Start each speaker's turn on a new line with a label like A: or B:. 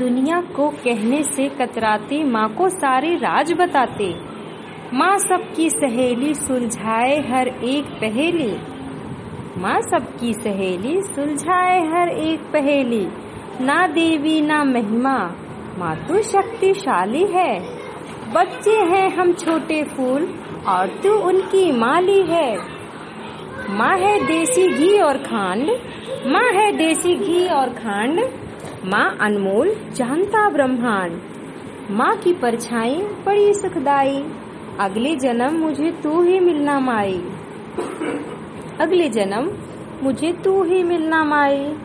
A: दुनिया को कहने से कतराते, माँ को सारे राज बताते। माँ सबकी सहेली सुलझाए हर एक पहेली। माँ सबकी सहेली सुलझाए हर एक पहेली। ना देवी, ना महिमा, माँ तो शक्तिशाली है। बच्चे हैं हम छोटे फूल, और तू उनकी माली है। माँ है देसी घी और खांड, माँ है देसी घी और खांड माँ अनमोल जानता ब्रह्मांड। माँ की परछाई बड़ी सुखदाई। अगले जन्म मुझे तू ही मिलना माई। अगले जन्म मुझे तू ही मिलना माई।